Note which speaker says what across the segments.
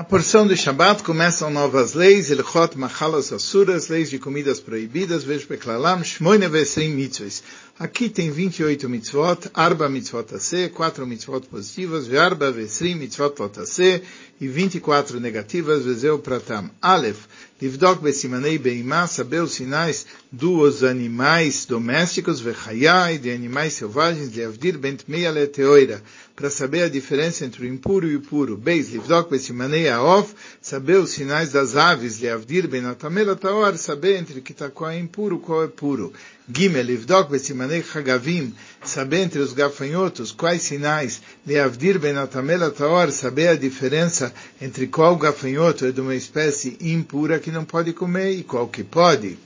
Speaker 1: A porção de Shabbat começam novas leis, Ilchot Machalas Asuras, leis de comidas proibidas, vejo Beklalam, Shmoine Vesrim Mitzvahs. Aqui tem 28 mitzvot, Arba mitzvot ase, 4 mitzvot positivas, Arba Vesrim mitzvot lotase, e 24 negativas, Vezeu Pratam. Aleph, Livdok Besimanei Beimá, saber os sinais dos animais domésticos, Vechayai, de animais selvagens, Leavdir Bent Meia Leteoira, para saber a diferença entre o impuro e o puro. Beis, Livdok Besimanei Aof, saber os sinais das aves, Leavdir Ben Atamela Taor, saber entre que tá, qual é impuro, qual é puro. Gimel, Livdok Besimanei Chagavim, saber entre os gafanhotos quais sinais, Leavdir Ben Atamela Taor, saber a diferença entre qual gafanhoto é de uma espécie impura que não pode comer e qual que pode.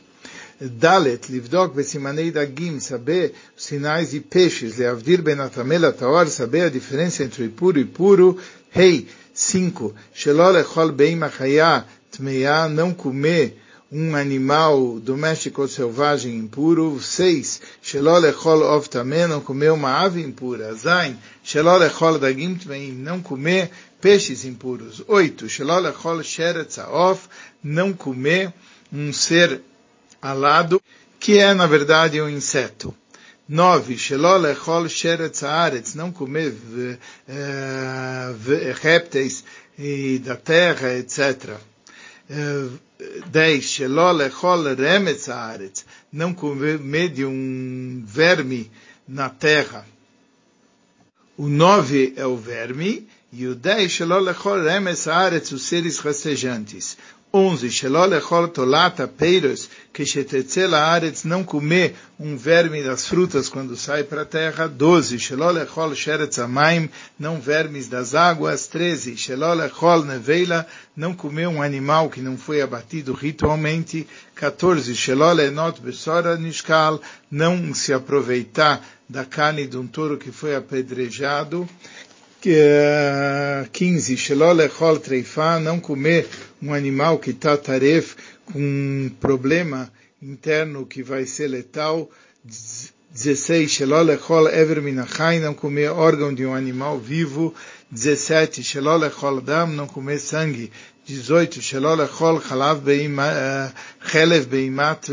Speaker 1: Dalet, Livdok, Besimanei Dagim, saber os sinais de peixes, Leavdir Ben Atamela Taor, saber a diferença entre impuro e puro. Rei, 5. Shelol Echol Beim Achaya, Tmeia, não comer um animal doméstico ou selvagem impuro. 6. Shelol Echol Ov Tameh, não comer uma ave impura. Zain, Shelol Echol Dagim Tmeim, não comer peixes impuros. 8. Shelol Echol Sheretz Aof, não comer um ser alado, que é, na verdade, um inseto. 9. Shelol echol sheretz haaretz, não comer répteis da terra, etc. 10. Shelol echol remetz haaretz, não comer de um verme na terra. O 9 é o verme, e o 10, Shelol echol remetz haaretz, os seres rastejantes. 11. Shelol echol tolata peiros, que shetetze laaretz, não comer um verme das frutas quando sai para a terra. 12. Shelol echol sheretz amaim, não vermes das águas. 13. Shelol echol neveila, não comer um animal que não foi abatido ritualmente. 14. Shelol enot besora nishkal, não se aproveitar da carne de um touro que foi apedrejado. 15. Shelol echol treifa, não comer um animal que está taref com um problema interno que vai ser letal. 16. Shelol echol ever minachai, não comer órgão de um animal vivo. 17. Shelol echol dam, não comer sangue. 18. Shelol echol chalav chelev beimat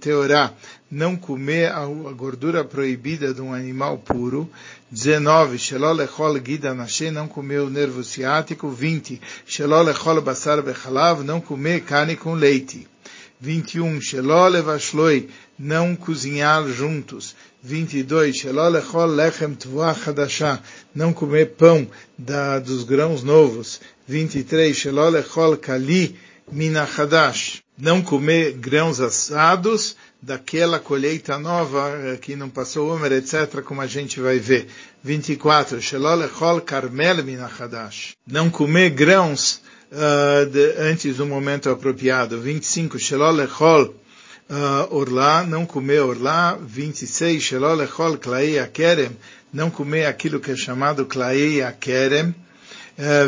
Speaker 1: teorá, não comer a gordura proibida de um animal puro. 19. Shelol echol gida nashe, não comer o nervo ciático. 20. Shelol echol basar bechalav, não comer carne com leite. 21. Shelol levashloi, não cozinhar juntos. 22. Shelol echol lechem tvoah hadashah, não comer pão da, dos grãos novos. 23. Shelol echol kali minachadash, não comer grãos assados daquela colheita nova que não passou Omer, etc., como a gente vai ver. 24. Shelol echol karmel minachadash, não comer grãos uh, de, antes do momento apropriado. 25. Shelol echol Uh, orlá, não comer orlá, 26, shelol echol klaei akerem, não comer aquilo que é chamado klaei akerem,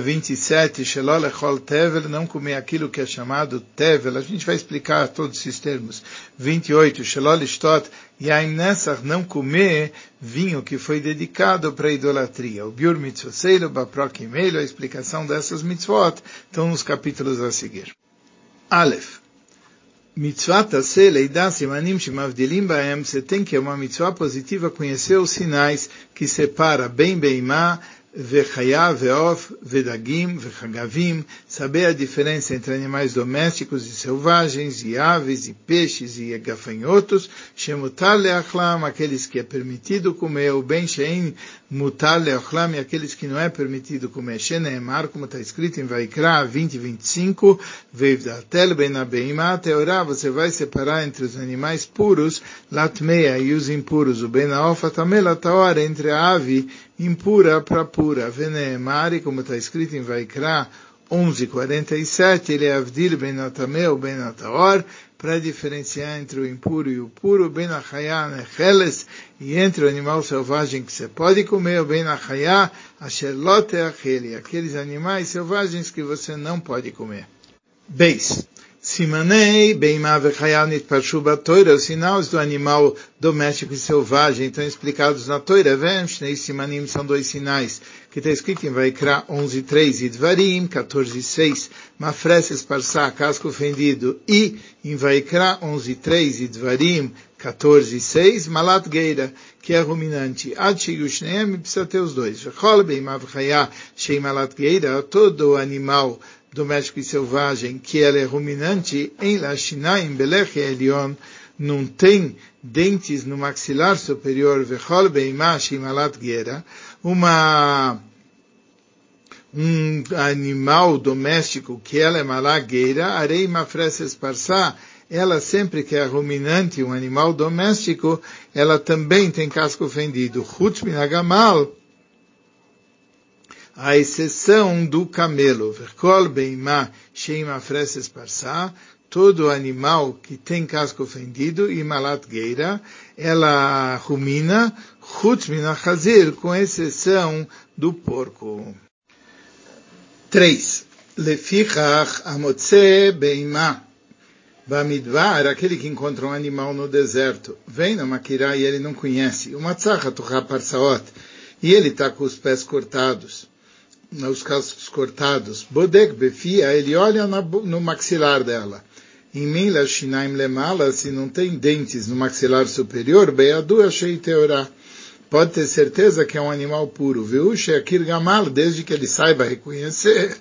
Speaker 1: 27, Shelol Echol Tevel, não comer aquilo que é chamado Tevel. A gente vai explicar todos esses termos. 28, Shelol Ishtot Yaim Nessach, não comer vinho que foi dedicado para a idolatria. O Biur Mitzvoseilo, Baprok Meilo, a explicação dessas mitzvot estão nos capítulos a seguir. Aleph. Mitzvah Taseh Leidá Simanim Shemavdilim Baem, você tem que é uma mitzvah positiva conhecer os sinais que separa bem Beimá Vechaya, Veof, Vedagim, Vechagavim, saber a diferença entre animais domésticos e selvagens, e aves, e peixes, e gafanhotos, Shemutar Leachlam, aqueles que é permitido comer, o Ben Shein Mutar Leachlam, e aqueles que não é permitido comer, Sheneemar, como está escrito em Vaikra 20 e 25, Veivdatel Ben Abeimá, Teorá, você vai separar entre os animais puros, Latmeia, e os impuros, o Ben Aofa Tamela entre a ave impura para pura. Veneemari, como está escrito em Vaikra 11:47, ele é Avdil ben Atameu ben Ataor, para diferenciar entre o impuro e o puro, ben Achayá Necheles, e entre o animal selvagem que você pode comer, o ben Achayá Asherlote Acheli, aqueles animais selvagens que você não pode comer. Beis. Simanei Beimá Vechayal Parshu Toira, os sinais do animal doméstico e selvagem estão explicados na Toira. Vem, Simanim são dois sinais que está escrito em Vaikra 11.3 e Dvarim 14.6, Mafreses Parsá, casco fendido, e em Vaikra 11.3 e Dvarim 14.6, Malat Geira, que é ruminante. Ad Sheyushneem precisa ter os dois. Vechol Beimá Vechayal Shei Malat Geira, todo animal doméstico e selvagem, que ela é ruminante, em Lashinaim Belech Elion, não tem dentes no maxilar superior, Vechol Beimash Malat Gera, uma um animal doméstico que ela é malagueira, arei mafreses parsá, ela sempre que é ruminante, um animal doméstico, ela também tem casco fendido. Chutz minagamal, a exceção do camelo, verkol beimá sheima freses parsá, todo animal que tem casco fendido e malat geira, ela rumina, chutz minachazir, com exceção do porco. 3. Lefichach amotze beimá. Bamidbar, aquele que encontra um animal no deserto, vem na Makirá e ele não conhece. O Matzach Parsaot, e ele está com os pés cortados os cascos cortados. Bodek befia, ele olha no maxilar dela. Em Mila Shinaim Lemala, se não tem dentes no maxilar superior, Beadu achei teorá. Pode ter certeza que é um animal puro. Veusha Kirgamal, desde que ele saiba reconhecer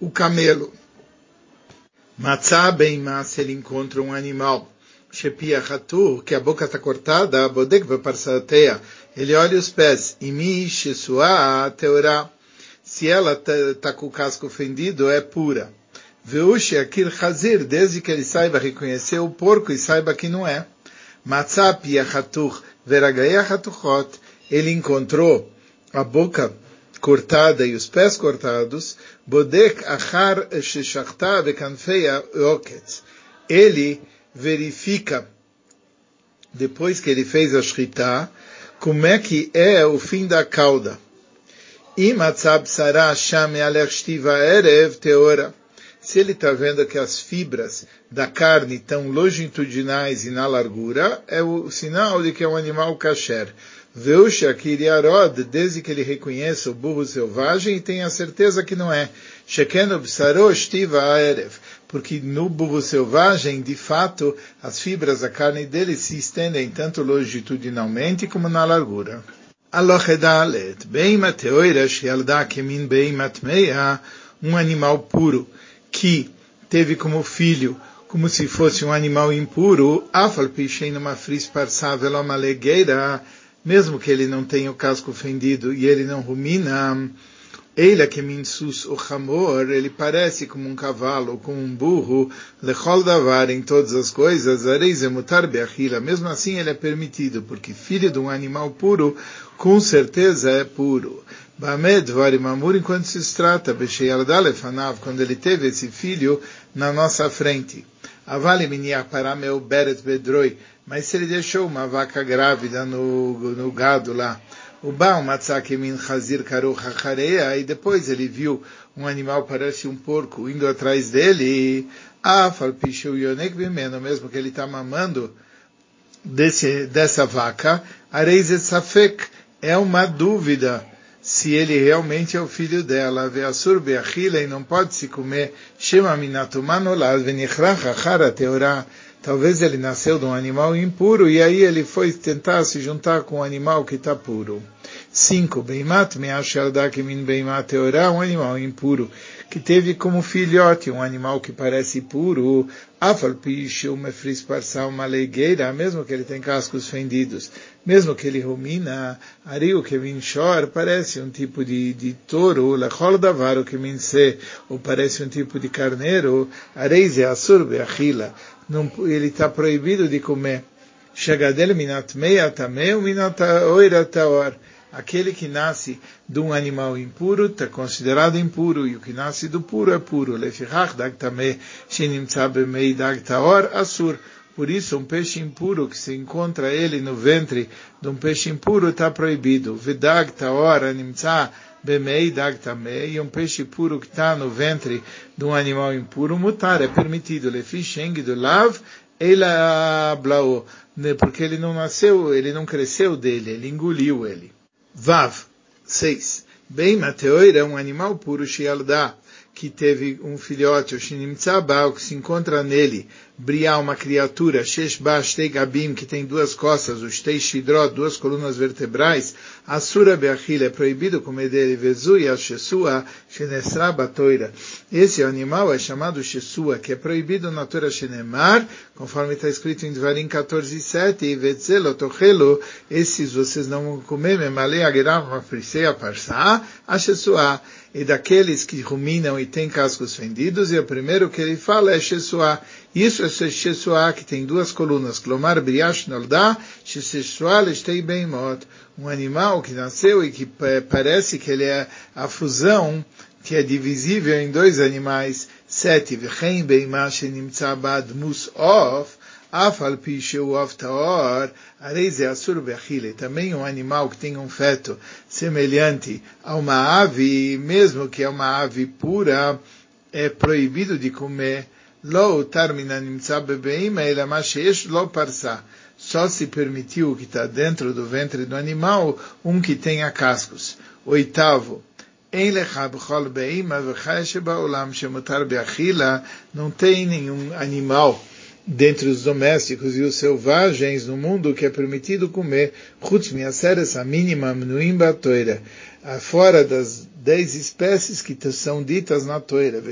Speaker 1: o camelo. Matzah bem se ele encontra um animal. Shepia Hatu, que a boca está cortada, Bodek Beparsateia. Ele olha os pés. Imi Shesua Teorá se ela está tá com o casco fendido, é pura. Veushi akir chazir, desde que ele saiba reconhecer o porco e saiba que não é. Matzap yachatuch veragayachatuchot, ele encontrou a boca cortada e os pés cortados, bodek achar sheshachta bekanfeia oketz. Ele verifica, depois que ele fez a shritá, como é que é o fim da cauda. Se ele está vendo que as fibras da carne estão longitudinais e na largura, é o sinal de que é um animal kasher. Veusha Kiriarod, desde que ele reconheça o burro selvagem e tenha certeza que não é. Sheken obsaro shtiva aerev. Porque no burro selvagem, de fato, as fibras da carne dele se estendem tanto longitudinalmente como na largura. Aloche Dalet, Beima Teoira Shialda Kemin Beima Tmeia, um animal puro que teve como filho como se fosse um animal impuro, Afal Pishen numa fris parsável uma legueira, mesmo que ele não tenha o casco fendido e ele não rumina, ele que minsus o chamor, ele parece como um cavalo, como um burro, lechol davar em todas as coisas, areizemutar beachila, mesmo assim ele é permitido, porque filho de um animal puro, com certeza é puro. Bamed varimamur, enquanto se trata, besheyardalefanav, quando ele teve esse filho na nossa frente. Avale para meu beret bedroi, mas se ele deixou uma vaca grávida no, no gado lá, o Baal Matzakemin Chazir Karuch Hachareia, e depois ele viu um animal parece um porco indo atrás dele, Afal Pishu Yonek Bimeno, mesmo que ele está mamando desse, dessa vaca, Areizet Safek, é uma dúvida se ele realmente é o filho dela. Veasur beachila e não pode se comer. Shema minatumanolad venichrach achara teorá. Talvez ele nasceu de um animal impuro e aí ele foi tentar se juntar com um animal que está puro. 5. Beimat me'ashaldakimin beimat teorá, um animal impuro, que teve como filhote um animal que parece puro, afal pichu mefris parsal uma leigueira, mesmo que ele tem cascos fendidos, mesmo que ele rumina, ario que minchor, parece um tipo de, de touro, lechol davaro que minse, ou parece um tipo de carneiro, areize asur beachila, ele está proibido de comer. Shagadel minat meia tameu minat oira taor aquele que nasce de um animal impuro está considerado impuro, e o que nasce do puro é puro. asur. Por isso, um peixe impuro que se encontra ele no ventre de um peixe impuro está proibido. Vedag taor animtza bemei e um peixe puro que está no ventre de um animal impuro, mutar, é permitido, lefi sheng do lav, ela blaou, né, porque ele não nasceu, ele não cresceu dele, ele engoliu ele. Vav, seis. Bem, Mateoira é um animal puro, Shialdá, que teve um filhote, o Shinimtzabal, que se encontra nele, briar uma criatura, Sheshba Shtei Gabim, que tem duas costas, o Shtei Shidrot, duas colunas vertebrais, Asura Beachil, é proibido comer dele, Vezu e Shesua, Shenesra Batoira. Esse animal é chamado Shesua, que é proibido na Torah Shenemar, conforme está escrito em Dvarim 14.7, e Vetzelo Tochelo, esses vocês não vão comer, Memale Agerav Mafrisei Aparsa, a Shesua e daqueles que ruminam e têm cascos fendidos, e o primeiro que ele fala é Shesua. Isso é Shesua, que tem duas colunas, Klomar Briash Nolda, Shesua Lestei Beimot, um animal que nasceu e que parece que ele é a fusão que é divisível em dois animais, sete, Beimash Nimtzabad Musof, Afal Pisheu Taor, Areize Asur Bechile, também um animal que tem um feto semelhante a uma ave, mesmo que é uma ave pura, é proibido de comer. Lo tarmina nimtza bebeima elamashesh lo parsa. Só se permitiu que está dentro do ventre do animal um que tenha cascos. Oitavo, não tem nenhum animal dentre os domésticos e os selvagens no mundo que é permitido comer, a mínima mnuim toira, fora das dez espécies que são ditas na toira.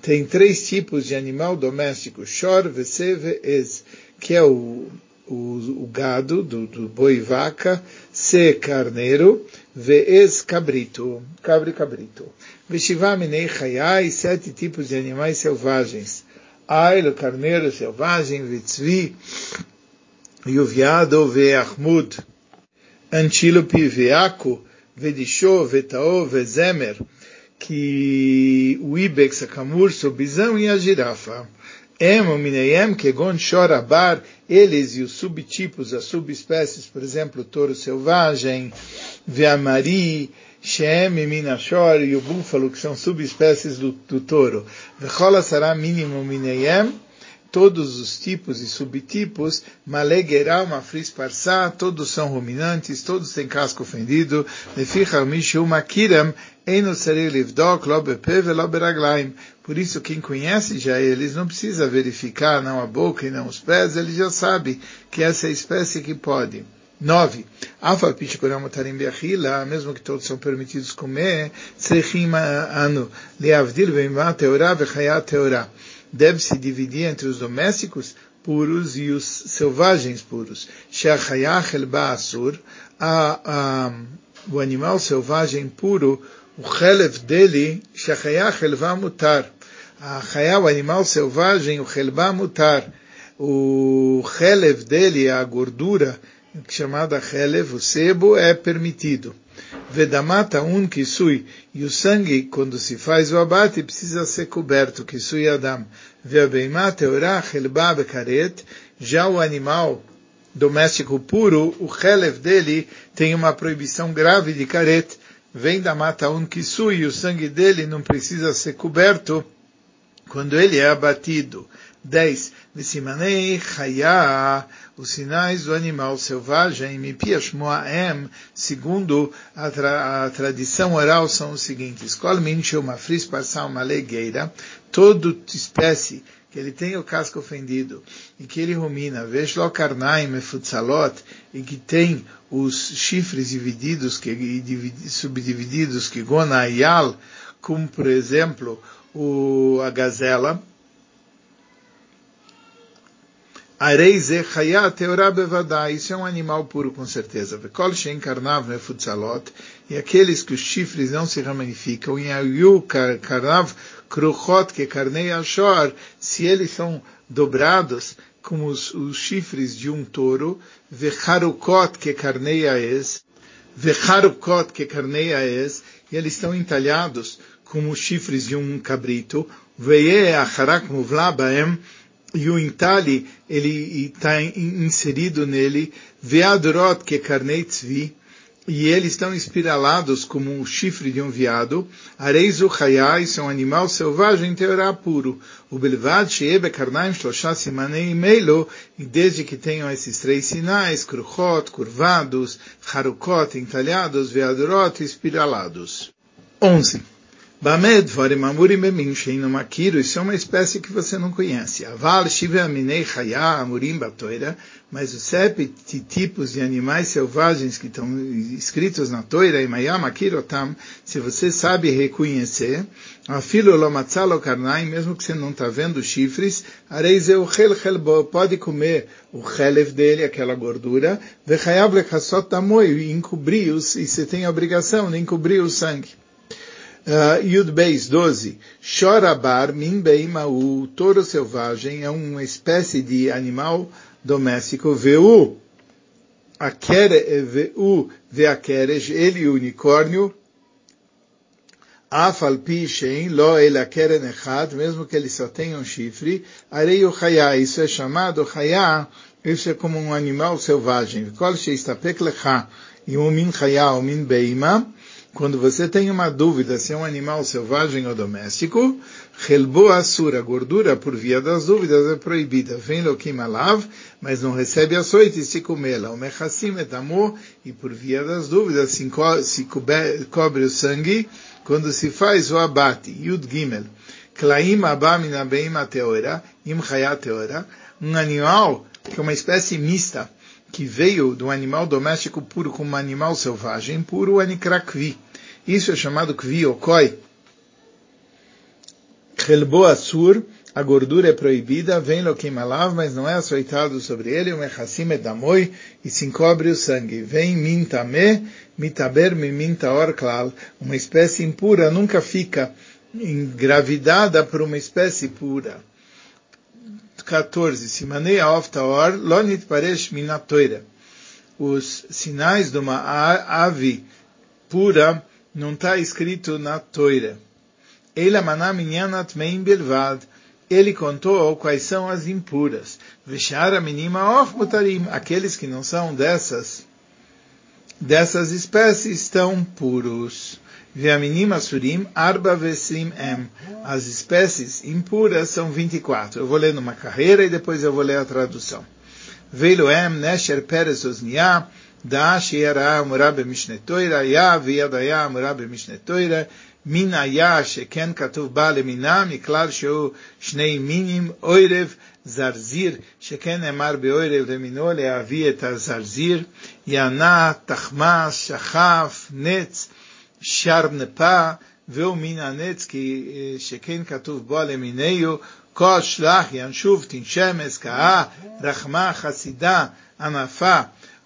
Speaker 1: Tem três tipos de animal doméstico, shor, veseve, ez, que é o, o, o gado do, do boi e vaca, se carneiro, veez cabrito, cabre cabrito. Veshivá minei chayai, sete tipos de animais selvagens. Ail, o carneiro selvagem, Vitzvi, e o veado, Veachmud, antílope, Veaco, Vedishô, Vetaô, Vezemer, que o ibex, a camurça, o bisão e a girafa. Em, o mineiam, kegon, chorabar, eles e os subtipos, as subespécies, por exemplo, o touro selvagem, veamari, Shem e Minashor e o búfalo, que são subespécies do, do touro. Vechola será mínimo mineyem, todos os tipos e subtipos, malegeral, mafris parsá, todos são ruminantes, todos têm casco fendido, leficha mishu makiram, eno serei livdok, lo bepe velo beraglaim. Por isso, quem conhece já eles não precisa verificar não a boca e não os pés, ele já sabe que essa é a espécie que pode. 9. Alfa pichikoramutarim beachila, mesmo que todos são permitidos comer, sechim anu, leavdil veimá teorá vechayá teorá. Deve-se dividir entre os domésticos puros e os selvagens puros. Shachayach el asur, o animal selvagem puro, o chelev dele, shachayach el mutar. A chayá, o animal selvagem, o chelba mutar. O chelev dele, a gordura, chamada Helev, o sebo, é permitido. Vedamata un kisui, e o sangue, quando se faz o abate, precisa ser coberto, kisui adam. Veabeimata ora helba bekaret, já o animal doméstico puro, o Helev dele tem uma proibição grave de caret. Vem da mata um kisui, e o sangue dele não precisa ser coberto quando ele é abatido. 10. Vesimanei Chaya, os sinais do animal selvagem, Mipiash Moaem, segundo a, tra a, tradição oral, são os seguintes. Kol minchel mafris passar uma legueira, toda espécie que ele tem o casco ofendido e que ele rumina, veshlo karnaim futsalot, e que tem os chifres divididos, que, subdivididos, que gona ayal, como por exemplo o, a gazela, Areize chaya teorá bevadá. Isso é um animal puro com certeza. Vekol shen karnav mefutsalot. E aqueles que os chifres não se ramificam. E ayu karnav kruchot que carnei ashor. Se eles são dobrados como os, os chifres de um touro. Vecharukot que carnei aes. Vecharukot que carnei aes. E eles estão entalhados como os chifres de um cabrito. Veye acharak muvla baem e o entalhe, ele está inserido nele, veadrot que carnei tzvi, e eles estão espiralados como um chifre de um veado. Areis o isso é um animal selvagem teorá puro. O belvad sheebe karnaim shlosha simanei meilo, e desde que tenham esses três sinais, kruchot, curvados, harukot, entalhados, veadurot, espiralados. 11. Bamed Varim Bemim Sheinu Makiru, isso é uma espécie que você não conhece. Aval Shiva Aminei Chaya Amurim Batoira, mas os sete tipos de animais selvagens que estão escritos na Toira, Imayam Akirotam, se você sabe reconhecer, Afilo Lomatzalo Karnai, mesmo que você não está vendo chifres, Areizeu Chel Chelbo, pode comer o chelev dele, aquela gordura, Vechayav Lechasot Tamoi, e encobrir-os, e você tem a obrigação de encobrir o sangue. Uh, Yud Beis 12. Chorabar o touro selvagem, é uma espécie de animal doméstico. Veu, akere, veu, veakerej, ele o unicórnio. Afal pi shein, lo el akeren echad, mesmo que ele só tenha um chifre. Arei o chaya, isso é chamado chaya, isso é como um animal selvagem. Kol sheistapek lecha, e um min chaya, um min beima. Quando você tem uma dúvida se é um animal selvagem ou doméstico, Helbo Asura, gordura por via das dúvidas é proibida. Vem Lokim Alav, mas não recebe açoite se comê-la. O Mechassim etamor, e por via das dúvidas se, cobre, cobre o sangue quando se faz o abate. Yud Gimel. Klaim Abam Inabeim Teora, Im Teora. Um animal que é uma espécie mista que veio do animal doméstico puro como um animal selvagem puro, anikrakvi. Isso é chamado kvi okoi. Chelbo asur, a gordura é proibida, vem lo alav, mas não é açoitado sobre ele, o mechassim damoi, e se encobre o sangue. Vem mintame, mitaber mimintaor klal, uma espécie impura nunca fica engravidada por uma espécie pura. 14. Simanei Aoftaor, Lonit Paresh Minatoira. Os sinais de uma ave pura não está escrito na Toira. Ele. Ele contou quais são as impuras. Veshara minima of mutarim. Aqueles que não são dessas, dessas espécies estão puros. Veaminim asurim arba vesrim em. As espécies impuras são 24. Eu vou ler numa carreira e depois eu vou ler a tradução. Veiloem nesher peres osniah da שיראה אמורה במשנה תוירה, היה ויד היה אמורה במשנה תוירה, מין היה שכן כתוב בא למינה, מכלל שהוא שני מינים, אוירב, זרזיר, שכן נאמר באוירב למינו להביא את הזרזיר, יענה, תחמס, שחף, נץ, שרנפה, והוא מן הנץ, כי שכן כתוב בו למיניהו, כל שלח, ינשוף, תנשמס, קאה, רחמה, חסידה, ענפה,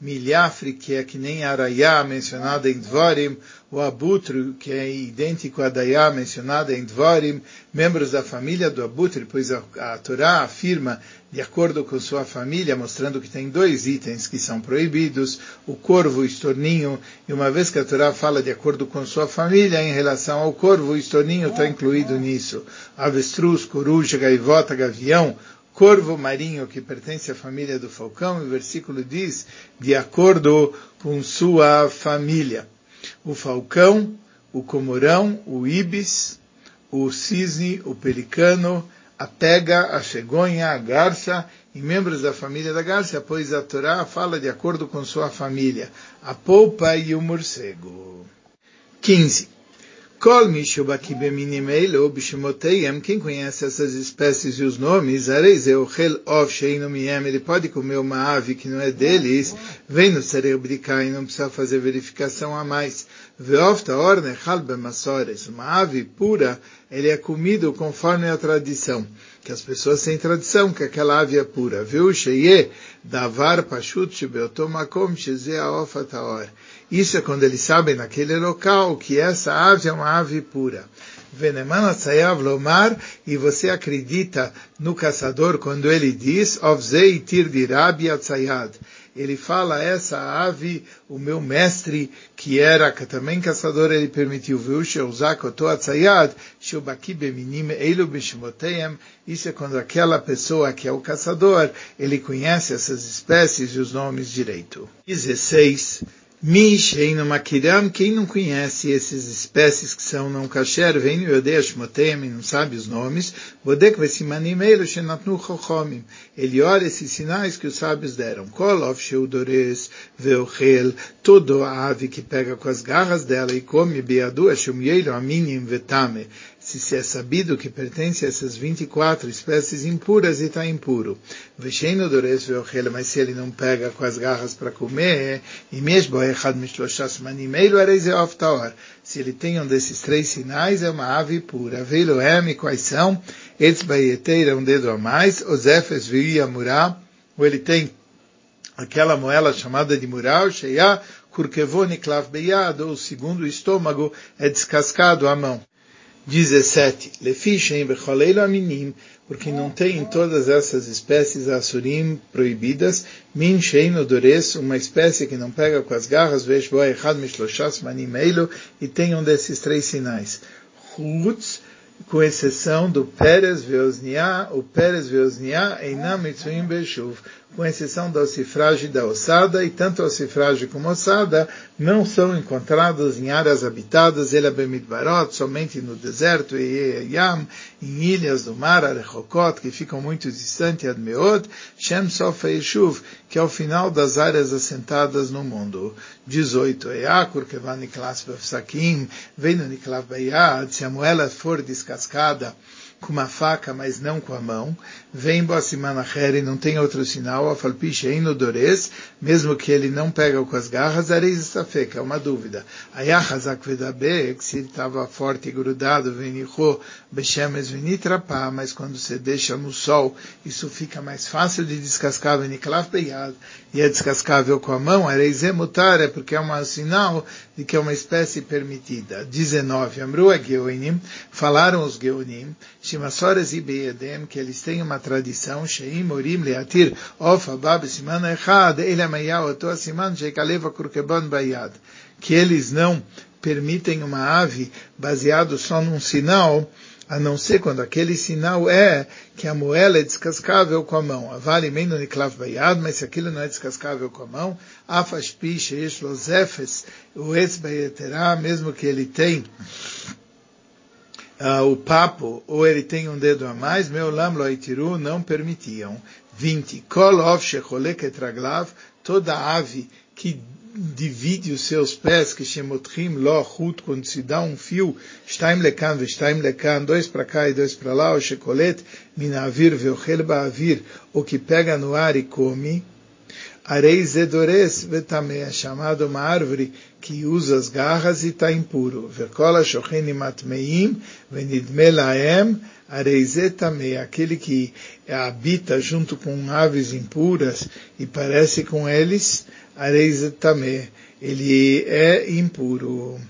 Speaker 1: milhafre, que é que nem araiá, mencionada em Dvorim, o abutre, que é idêntico a dayá, mencionada em Dvorim, membros da família do abutre, pois a, a Torá afirma, de acordo com sua família, mostrando que tem dois itens que são proibidos, o corvo, o estorninho, e uma vez que a Torá fala de acordo com sua família, em relação ao corvo, o estorninho está incluído nisso. Avestruz, coruja, gaivota, gavião, corvo marinho que pertence à família do falcão, o versículo diz, de acordo com sua família. O falcão, o comorão, o ibis, o cisne, o pelicano, a pega, a cegonha, a garça e membros da família da garça, pois a Torá fala de acordo com sua família, a polpa e o morcego. 15. Kol quem conhece essas espécies e os nomes, ele pode comer uma ave que não é deles, vem no Serebrikai e não precisa fazer verificação a mais. Veofta Ornechal Bemasores, uma ave pura, ele é comido conforme a tradição, que as pessoas têm tradição que aquela ave é pura. Viu Davar Pashut Shebeotomakom. Isso é quando eles sabem naquele local que essa ave é uma ave pura. Venemana Tzayav Lomar, e você acredita no caçador quando ele diz, Ovzei Tir Dirabi Atzayad. ele fala, essa ave, o meu mestre, que era também caçador, ele permitiu, viu, isso é quando aquela pessoa que é o caçador, ele conhece essas espécies e os nomes direito. 16. Misheinu Makiram, quem não conhece essas espécies que são não kasher, vem Yodesh Motem, não sabe os nomes, Bodek Vesimanimelo Shenatnu Chochomim. Ele olha esses sinais que os sábios deram. Kolov Sheudores Veochel, todo a ave que pega com as garras dela e come Beadu Ashumyeiro Aminim Vetame se, se é sabido que pertence a essas 24 espécies impuras e está impuro. Vexendo dores mas se ele não pega com as garras para comer, e mesmo se ele tem um desses três sinais, é uma ave pura. Velo M, quais são? Etzbaieteira, um dedo a mais, Ozefes viia murá, ou ele tem aquela moela chamada de mural, Sheia, Kurkevoni Klav Beyad, ou o segundo estômago é descascado à mão. 17. Lefishem becholeilo aminim, porque não tem em todas essas espécies asurim proibidas, min shein odores, uma espécie que não pega com as garras, veshbo echad mishloshas manim eilo, e tem um desses três sinais. Chutz, com exceção do Pérez Veosnia, o Pérez Veosnia Einam Mitzuim Beshuv, com exceção da cifragem da ossada, e tanto a cifragem como ossada não são encontrados em áreas habitadas, ele Bemidbarot, somente no deserto, e Yam, em ilhas do mar, Arechokot, que ficam muito distantes, Admeot, Shem Sof Yeshuv, que é o final das áreas assentadas no mundo. 18. Eakur, Kevan Niklas Befsakim, Veno Niklav Bayad, se a moela for descascada, com uma faca, mas não com a mão. Vem Bossimanachere, não tem outro sinal, a falpiche inodores, mesmo que ele não pega com as garras, areis está feca, é uma dúvida. Ayachazak vedabe, que se ele estava forte e grudado, venicho, bechemes venitrapá, mas quando você deixa no sol, isso fica mais fácil de descascar, veniklav beyad, e é descascável com a mão, areis emutar, é porque é um sinal de que é uma espécie permitida. 19. Amru Geonim, falaram os Geonim, Shimasores e que eles têm uma tradição, Sheim Morim Leatir Of Abab Siman Echad, Ele Amayah Oto Siman Sheikaleva Kurkebon Bayad, que eles não permitem uma ave baseado só num sinal, a não ser quando aquele sinal é que a moela é descascável com a mão. Vale menos niklav bayad, mas se aquilo não é descascável com a mão, afas piche, eshlozefes, o esbayeterá, mesmo que ele tem uh, o papo, ou ele tem um dedo a mais, meu lam loitiru não permitiam. 20. Kol of shecholek toda ave que divide os seus pés, que shemotrim lo chut, quando se dá um fio, shtaim lekan ve shtaim lekan, dois para cá e dois para lá, o shekolet minavir veochel ba'avir, o que pega no ar e come, Arei Zedores Vetameh, é chamado uma árvore que usa as garras e está impuro. Verkola Shocheni Matmeim Venidme Laem Arei Zetameh, aquele que habita junto com aves impuras e parece com eles, Arei Zetameh, ele é impuro.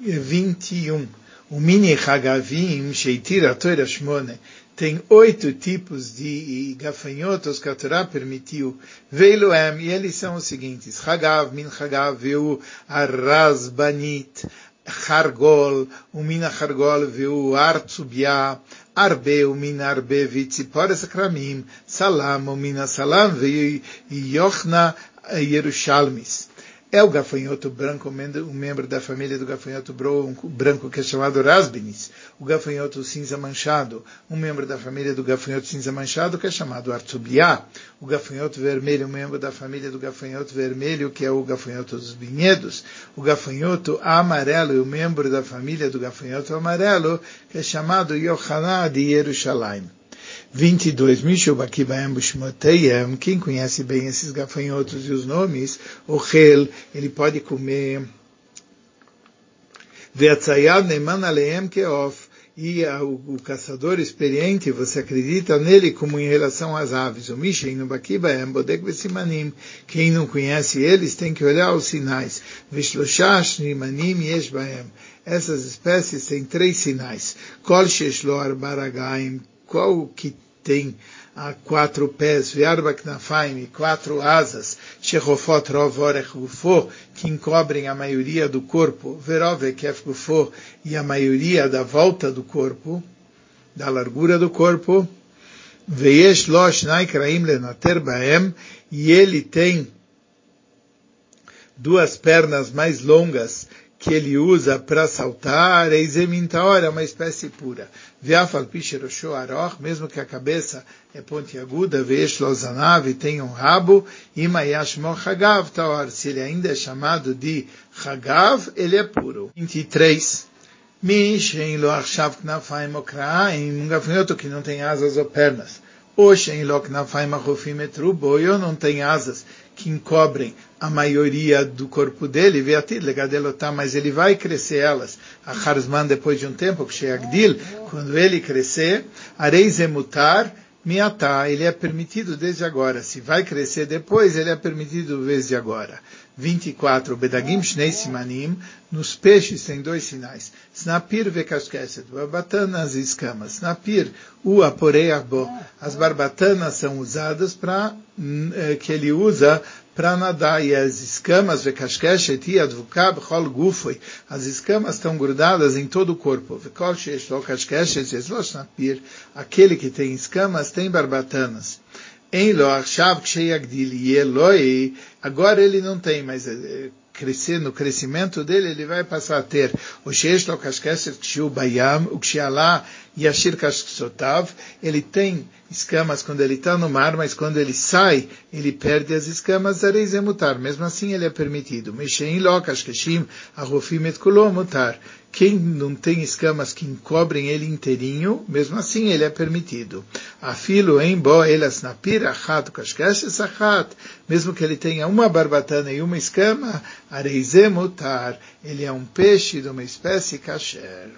Speaker 1: 21. O mini Hagavim Sheitira Torah Shmone, tem oito tipos de gafanhotos que a Torá permitiu. Veiloem, e eles são os seguintes. Hagav, min Hagav, viu Arrazbanit, Hargol, o min Hargol, viu Artsubia, Arbe, o min Arbe, Vitzipor Sakramim, Salam, o min Salam, viu Yochna Yerushalmis é o gafanhoto branco, um membro da família do gafanhoto branco que é chamado rasbinis. O gafanhoto cinza manchado, um membro da família do gafanhoto cinza manchado que é chamado artubiá. O gafanhoto vermelho, um membro da família do gafanhoto vermelho que é o gafanhoto dos vinhedos. O gafanhoto amarelo, um membro da família do gafanhoto amarelo que é chamado Yohaná de Yerushalayim. 22. Mishubakibaem Bushmoteyem, quem conhece bem esses gafanhotos e os nomes, o Hel, ele pode comer. Veatzayad Neman Aleem Keof, e o, caçador experiente, você acredita nele como em relação às aves. O Mishen no Bakibaem Bodek Besimanim, quem não conhece eles tem que olhar os sinais. Vishloshash Nimanim Yeshbaem. Essas espécies têm três sinais. Kol Sheshlo Arbaragaim, qual que tem a quatro pés, ve'arba knafaim, quatro asas, shechofot rovorech gufo, que encobrem a maioria do corpo, verove kef gufo, e a maioria da volta do corpo, da largura do corpo, ve'yesh lo shnai kraim lenater baem, e ele tem duas pernas mais longas que ele usa para saltar, Eizemintaor é uma espécie pura. Viafal Aroch, mesmo que a cabeça é pontiaguda, Vesh Lozanav tem um rabo, Imayashmo Hagav Taor, se ele ainda é chamado de Hagav, ele é puro. 23. Mi shein lo achshav knafaim um gafanhoto que não tem asas ou pernas. O shein lo knafaim achofim etrubo, eu não tem asas que encobrem a maioria do corpo dele, tá, mas ele vai crescer elas. A Harzman, depois de um tempo, quando ele crescer, areizemutar, miatá, ele é permitido desde agora. Se vai crescer depois, ele é permitido desde agora. 24. Bedagim Shnei Simanim, nos peixes tem dois sinais. Snapir vekashkeshet, barbatanas e escamas. Snapir, o aporei abo. As barbatanas são usadas para, eh, que ele usa para nadar, e as escamas. As escamas estão grudadas em todo o corpo. Aquele que tem escamas tem barbatanas. Em agora ele não tem, mas eh, crescer, no crescimento dele, ele vai passar a ter o shesh lo kashkeshet kshu bayam, o kshialá yashir kashksotav, ele tem escamas quando ele está no mar, mas quando ele sai, ele perde as escamas, areis é mutar. Mesmo assim, ele é permitido. Meshein lokas keshim arrofim et mutar. Quem não tem escamas que encobrem ele inteirinho, mesmo assim ele é permitido. Afilo em bo elas na pira achat sachat. Mesmo que ele tenha uma barbatana e uma escama, areis é mutar. Ele é um peixe de uma espécie kasher.